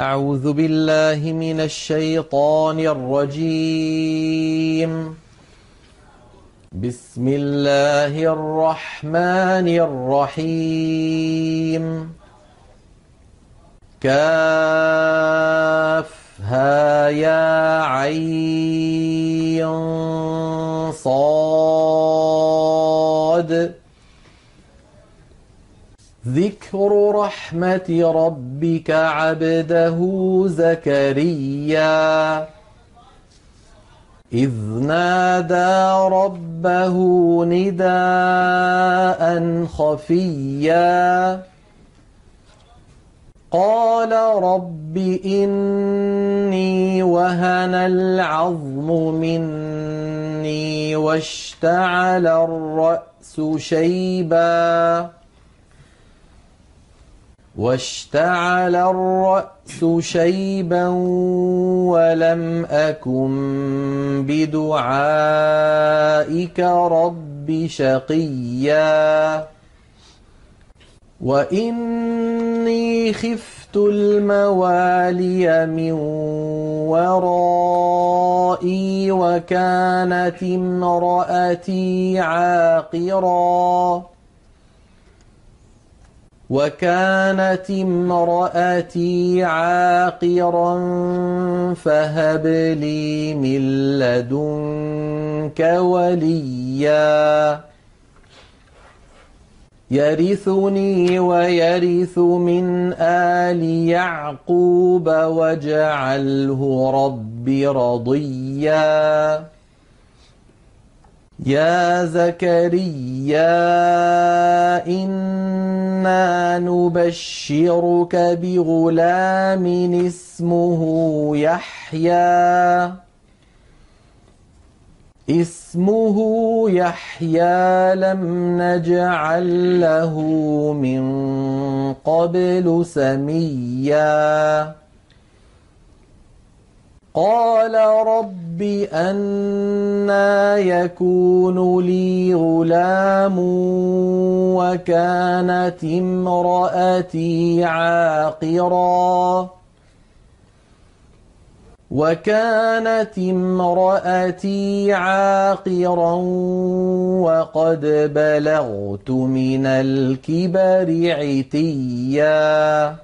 أعوذ بالله من الشيطان الرجيم. بسم الله الرحمن الرحيم. كافها يا عين صاد. ذكر رحمة ربك عبده زكريا. إذ نادى ربه نداء خفيا. قال رب إني وهن العظم مني واشتعل الرأس شيباً. واشتعل الرأس شيبا ولم أكن بدعائك رب شقيا. وإني خفت الموالي من ورائي وكانت امرأتي عاقراً. وكانت امرأتي عاقرا فهب لي من لدنك وليا. يرثني ويرث من آل يعقوب واجعله رب رضيا. يا زكريا إنا نبشرك بغلام اسمه يحيى. اسمه يحيى لم نجعل له من قبل سميا. قال رب أنا يكون لي غلام وكانت امرأتي عاقرا وكانت امرأتي عاقرا وقد بلغت من الكبر عتيا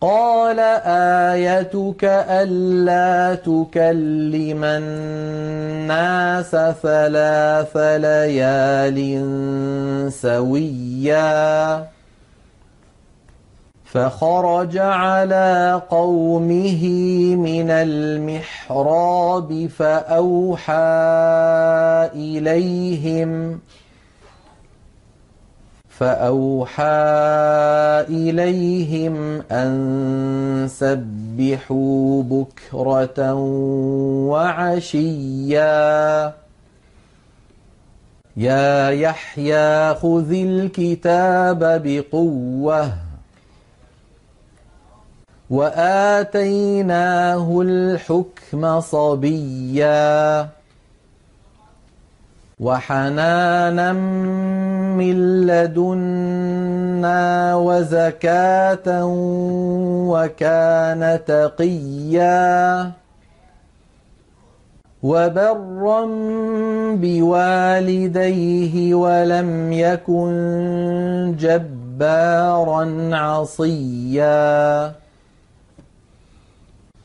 قال آيتك ألا تكلم الناس ثلاث ليال سويا فخرج على قومه من المحراب فأوحى إليهم ۖ فأوحى إليهم أن سبحوا بكرة وعشيا. يا يحيى خذ الكتاب بقوة وآتيناه الحكم صبيا. وحنانا من لدنا وزكاة وكان تقيا وبرا بوالديه ولم يكن جبارا عصيا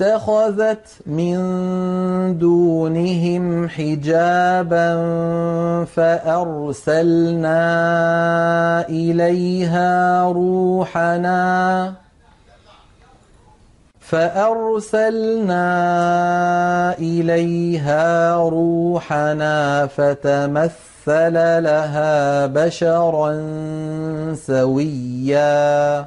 اتخذت من دونهم حجابا فأرسلنا إليها روحنا فأرسلنا إليها روحنا فتمثل لها بشرا سويا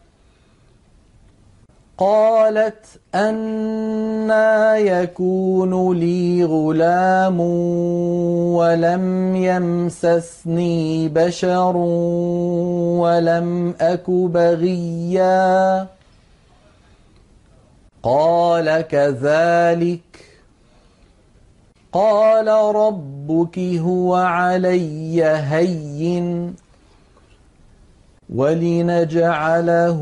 قالت أنا يكون لي غلام ولم يمسسني بشر ولم أك بغيا. قال كذلك. قال ربك هو علي هين ولنجعله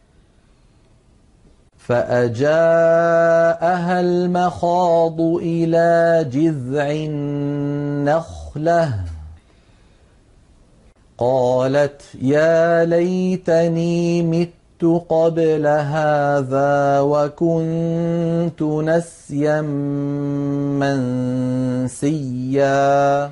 فأجاءها المخاض إلى جذع النخلة. قالت يا ليتني مت قبل هذا وكنت نسيا منسيا.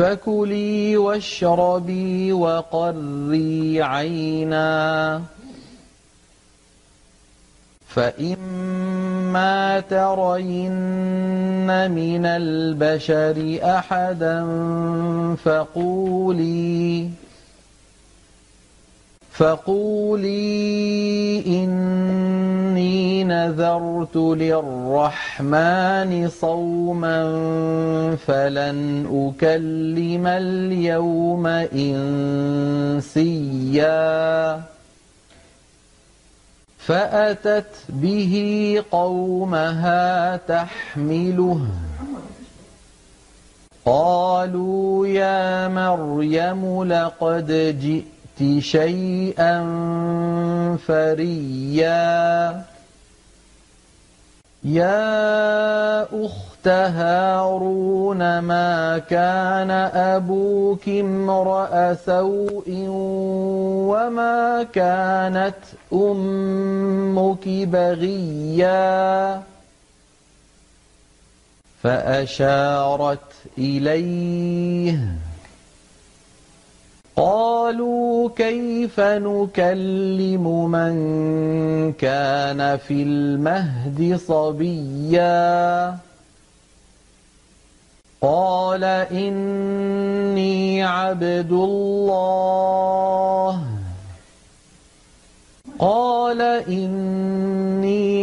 فكلي واشربي وقري عينا. فإما ترين من البشر أحدا فقولي فقولي إني نذرت للرحمن صوما فلن أكلم اليوم إنسيا فأتت به قومها تحمله قالوا يا مريم لقد جئت شيئا فريا. يا أخت هارون ما كان أبوك امرأ سوء وما كانت أمك بغيا؟ فأشارت إليه قالوا كيف نكلم من كان في المهد صبيا؟ قال إني عبد الله. قال إني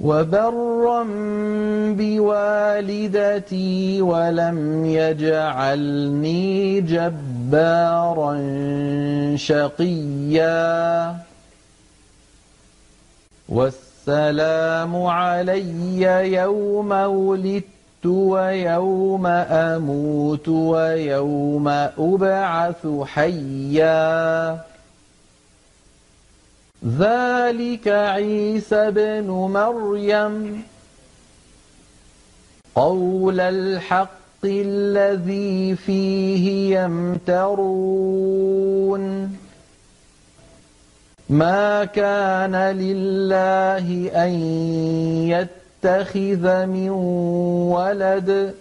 وبرا بوالدتي ولم يجعلني جبارا شقيا. والسلام علي يوم ولدت ويوم أموت ويوم أبعث حيا. ذلك عيسى بن مريم. قول الحق الذي فيه يمترون. ما كان لله أن يتخذ من ولد.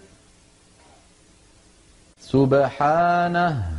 سبحانه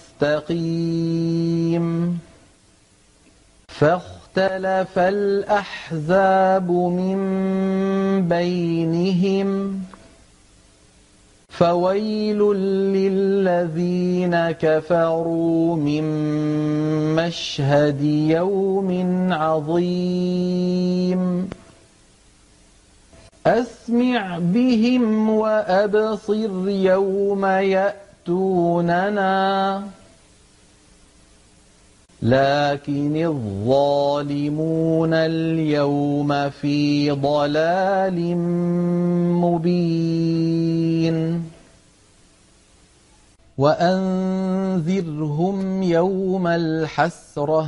مستقيم فاختلف الأحزاب من بينهم. فويل للذين كفروا من مشهد يوم عظيم. أسمع بهم وأبصر يوم يأتوننا. لكن الظالمون اليوم في ضلال مبين. وأنذرهم يوم الحسرة.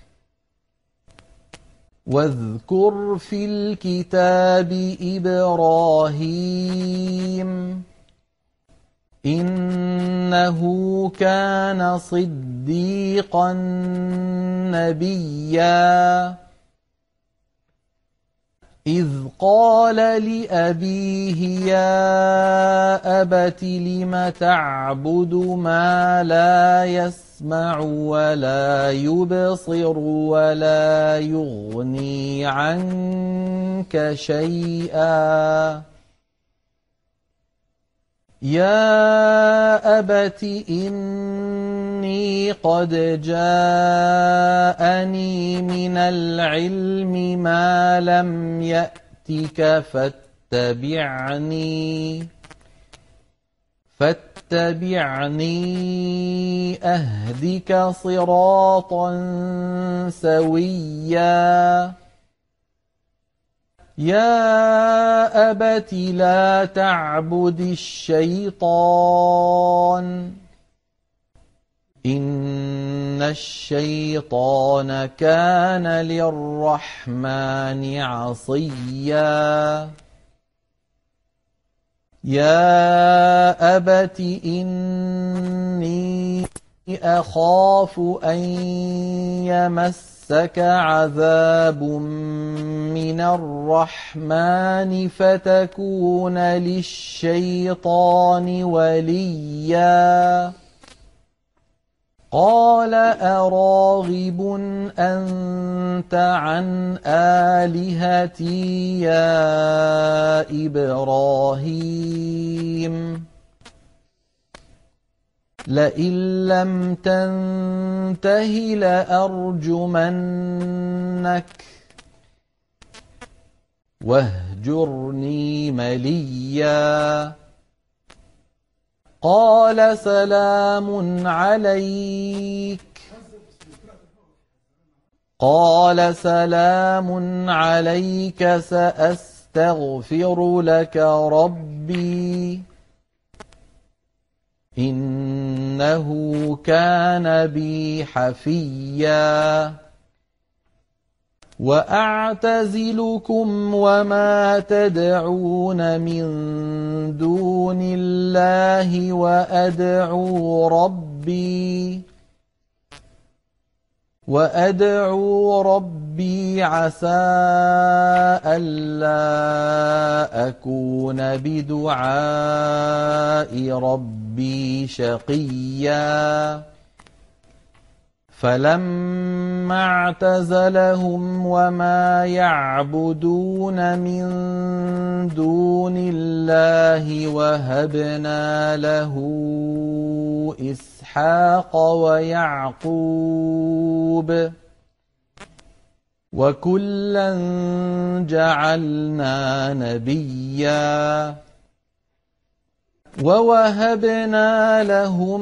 واذكر في الكتاب إبراهيم إنه كان صديقا نبيا. إذ قال لأبيه يا أبت لم تعبد ما لا يسمع ولا يبصر ولا يغني عنك شيئا يا أبت إني قد جاءني من العلم ما لم يأتك فاتبعني فاتبعني أهدك صراطا سويا يا أبت لا تعبد الشيطان إن الشيطان كان للرحمن عصيا يا أبت إني أخاف أن يمس مسك عذاب من الرحمن فتكون للشيطان وليا. قال أراغب أنت عن آلهتي يا إبراهيم؟ لئن لم تنته لأرجمنك. واهجرني مليا. قال سلام عليك. قال سلام عليك سأستغفر لك ربي. إنه كان بي حفيا وأعتزلكم وما تدعون من دون الله وأدعو ربي وأدعو ربي عسى ألا أكون بدعاء ربي شقيا فلما اعتزلهم وما يعبدون من دون الله وهبنا له إسحاق ويعقوب وكلا جعلنا نبيا ووهبنا لهم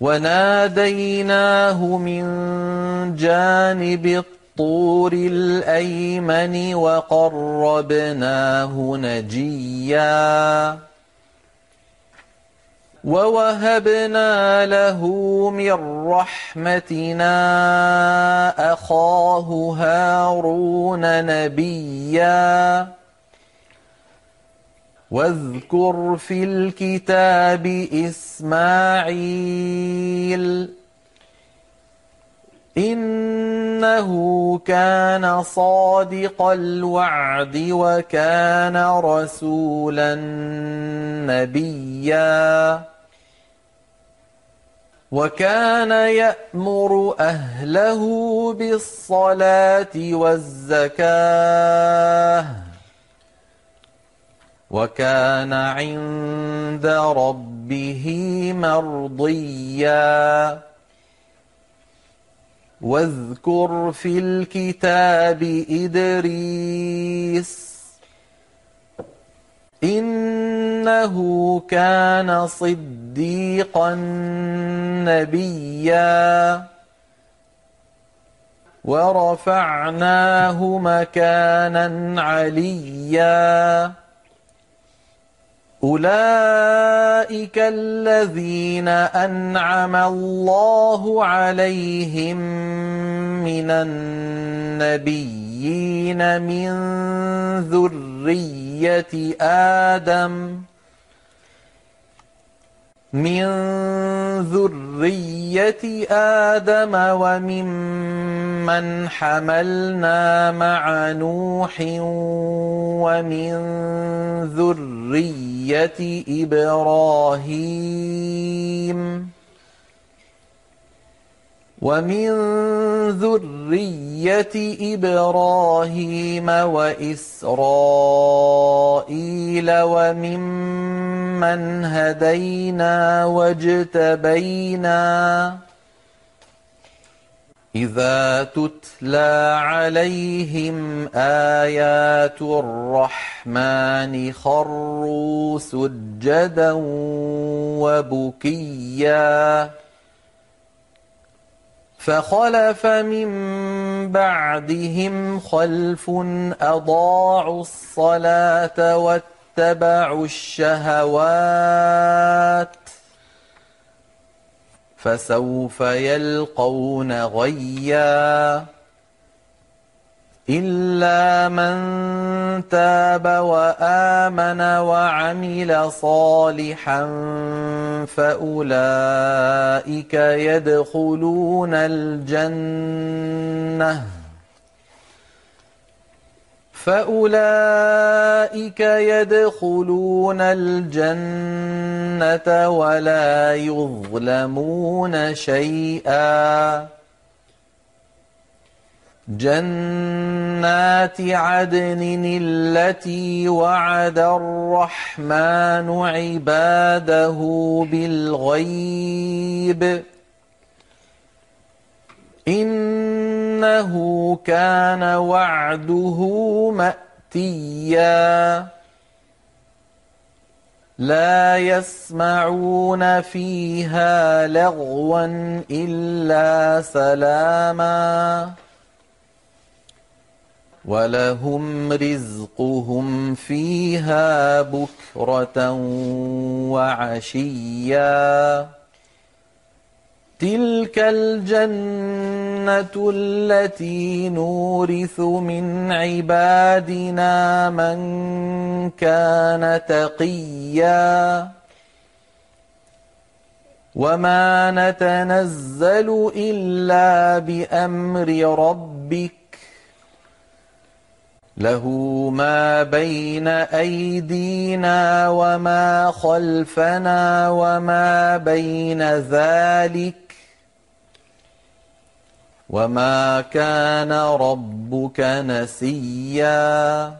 وناديناه من جانب الطور الأيمن وقربناه نجيا ووهبنا له من رحمتنا أخاه هارون نبيا واذكر في الكتاب إسماعيل. إنه كان صادق الوعد وكان رسولا نبيا. وكان يأمر أهله بالصلاة والزكاة. وكان عند ربه مرضيا. واذكر في الكتاب إدريس إنه كان صديقا نبيا. ورفعناه مكانا عليا. أولئك الذين أنعم الله عليهم من النبيين من ذرية آدم من ذرية آدم وممن حملنا مع نوح ومن ذرية إبراهيم ومن ذرية إبراهيم وإسرائيل وممن هدينا واجتبينا إذا تتلى عليهم آيات الرحمن خروا سجدا وبكيا فخلف من بعدهم خلف أضاعوا الصلاة واتبعوا الشهوات فسوف يلقون غيًّا إلا من تاب وآمن وعمل صالحا فأولئك يدخلون الجنة. فأولئك يدخلون الجنة ولا يظلمون شيئا. جنات عدن التي وعد الرحمن عباده بالغيب. إنه كان وعده مأتيا. لا يسمعون فيها لغوا إلا سلاما. ولهم رزقهم فيها بكرة وعشيا. تلك الجنة التي نورث من عبادنا من كان تقيا وما نتنزل إلا بأمر ربك له ما بين أيدينا وما خلفنا وما بين ذلك وما كان ربك نسيا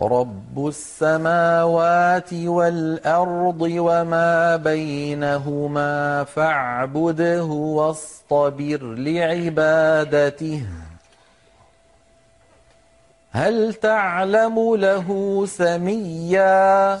رب السماوات والأرض وما بينهما فاعبده واصطبر لعبادته هل تعلم له سميا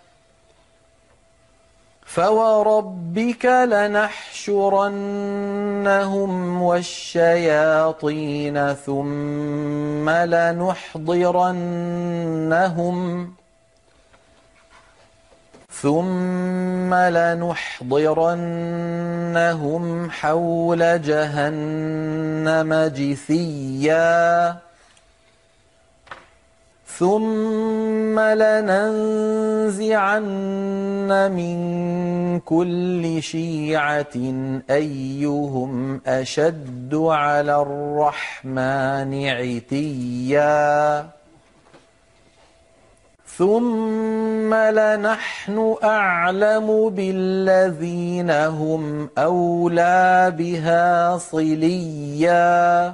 فوربك لنحشرنهم والشياطين ثم لنحضرنهم ثم لنحضرنهم حول جهنم جثيا ثم لننزعن من كل شيعة أيهم أشد على الرحمن عتيا ثم لنحن أعلم بالذين هم أولى بها صليا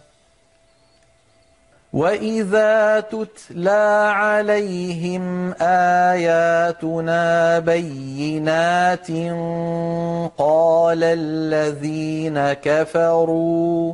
واذا تتلى عليهم اياتنا بينات قال الذين كفروا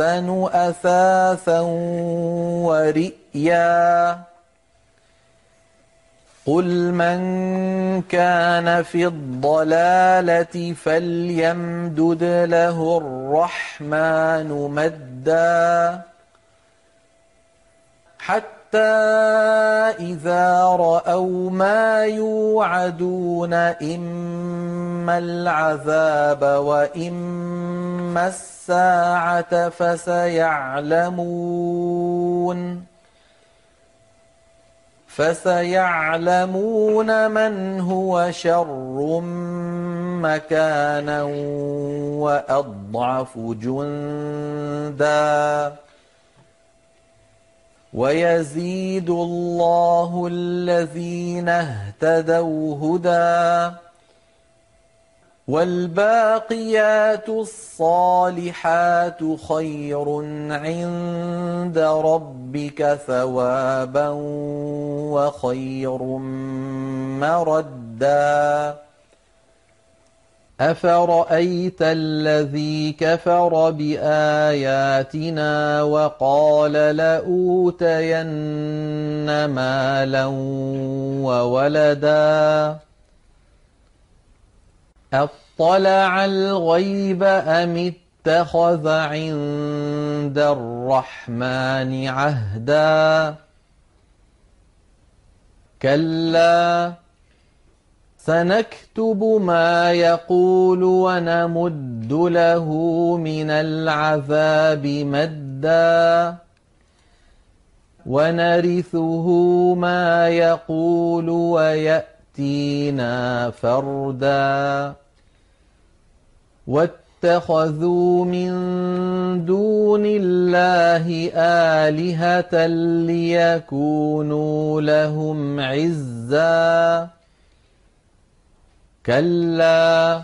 أحسن أثاثا ورئيا. قل من كان في الضلالة فليمدد له الرحمن مدا. حتى حتى إذا رأوا ما يوعدون إما العذاب وإما الساعة فسيعلمون فسيعلمون من هو شر مكانا وأضعف جندا ويزيد الله الذين اهتدوا هدى والباقيات الصالحات خير عند ربك ثوابا وخير مردا افرايت الذي كفر باياتنا وقال لاوتين مالا وولدا اطلع الغيب ام اتخذ عند الرحمن عهدا كلا سنكتب ما يقول ونمد له من العذاب مدا ونرثه ما يقول ويأتينا فردا واتخذوا من دون الله آلهة ليكونوا لهم عزا كلا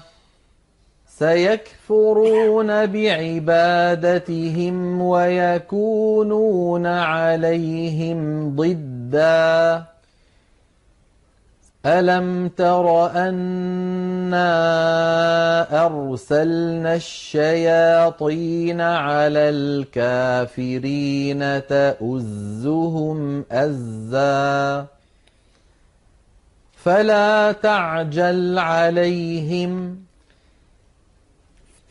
سيكفرون بعبادتهم ويكونون عليهم ضدا. ألم تر أنا أرسلنا الشياطين على الكافرين تؤزهم أزا؟ فلا تعجل عليهم.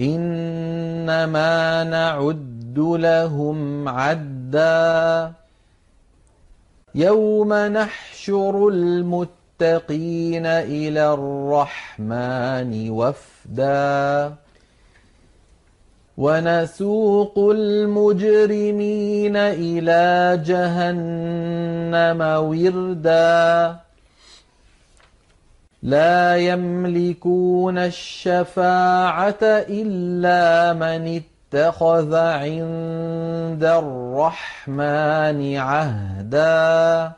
إنما نعد لهم عدا. يوم نحشر المتقين إلى الرحمن وفدا. ونسوق المجرمين إلى جهنم وردا. لا يملكون الشفاعة إلا من اتخذ عند الرحمن عهدا.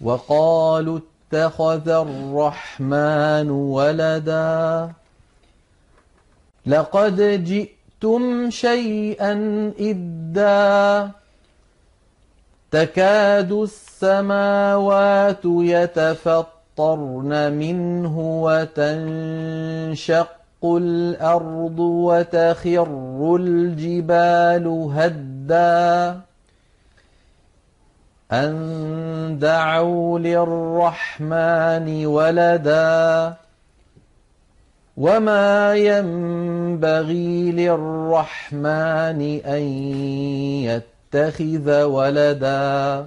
وقالوا اتخذ الرحمن ولدا. لقد جئتم شيئا إدا. تكاد السماوات يتفطر تمطرن منه وتنشق الأرض وتخر الجبال هدا ان دعوا للرحمن ولدا وما ينبغي للرحمن ان يتخذ ولدا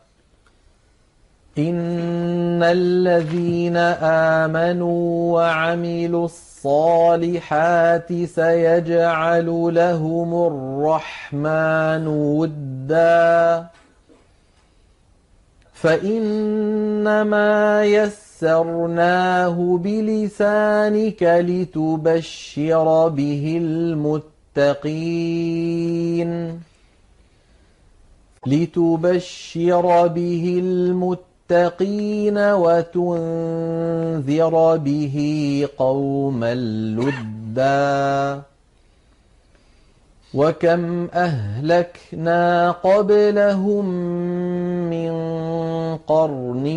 إن الذين آمنوا وعملوا الصالحات سيجعل لهم الرحمن ودا فإنما يسرناه بلسانك لتبشر به المتقين لتبشر به المتقين المتقين وتنذر به قوما لدا وكم أهلكنا قبلهم من قرن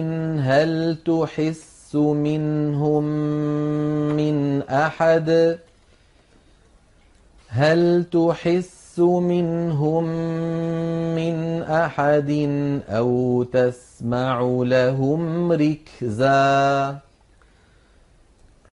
هل تحس منهم من أحد؟ هل تحس منهم من أحد أو تسمع لهم ركزا.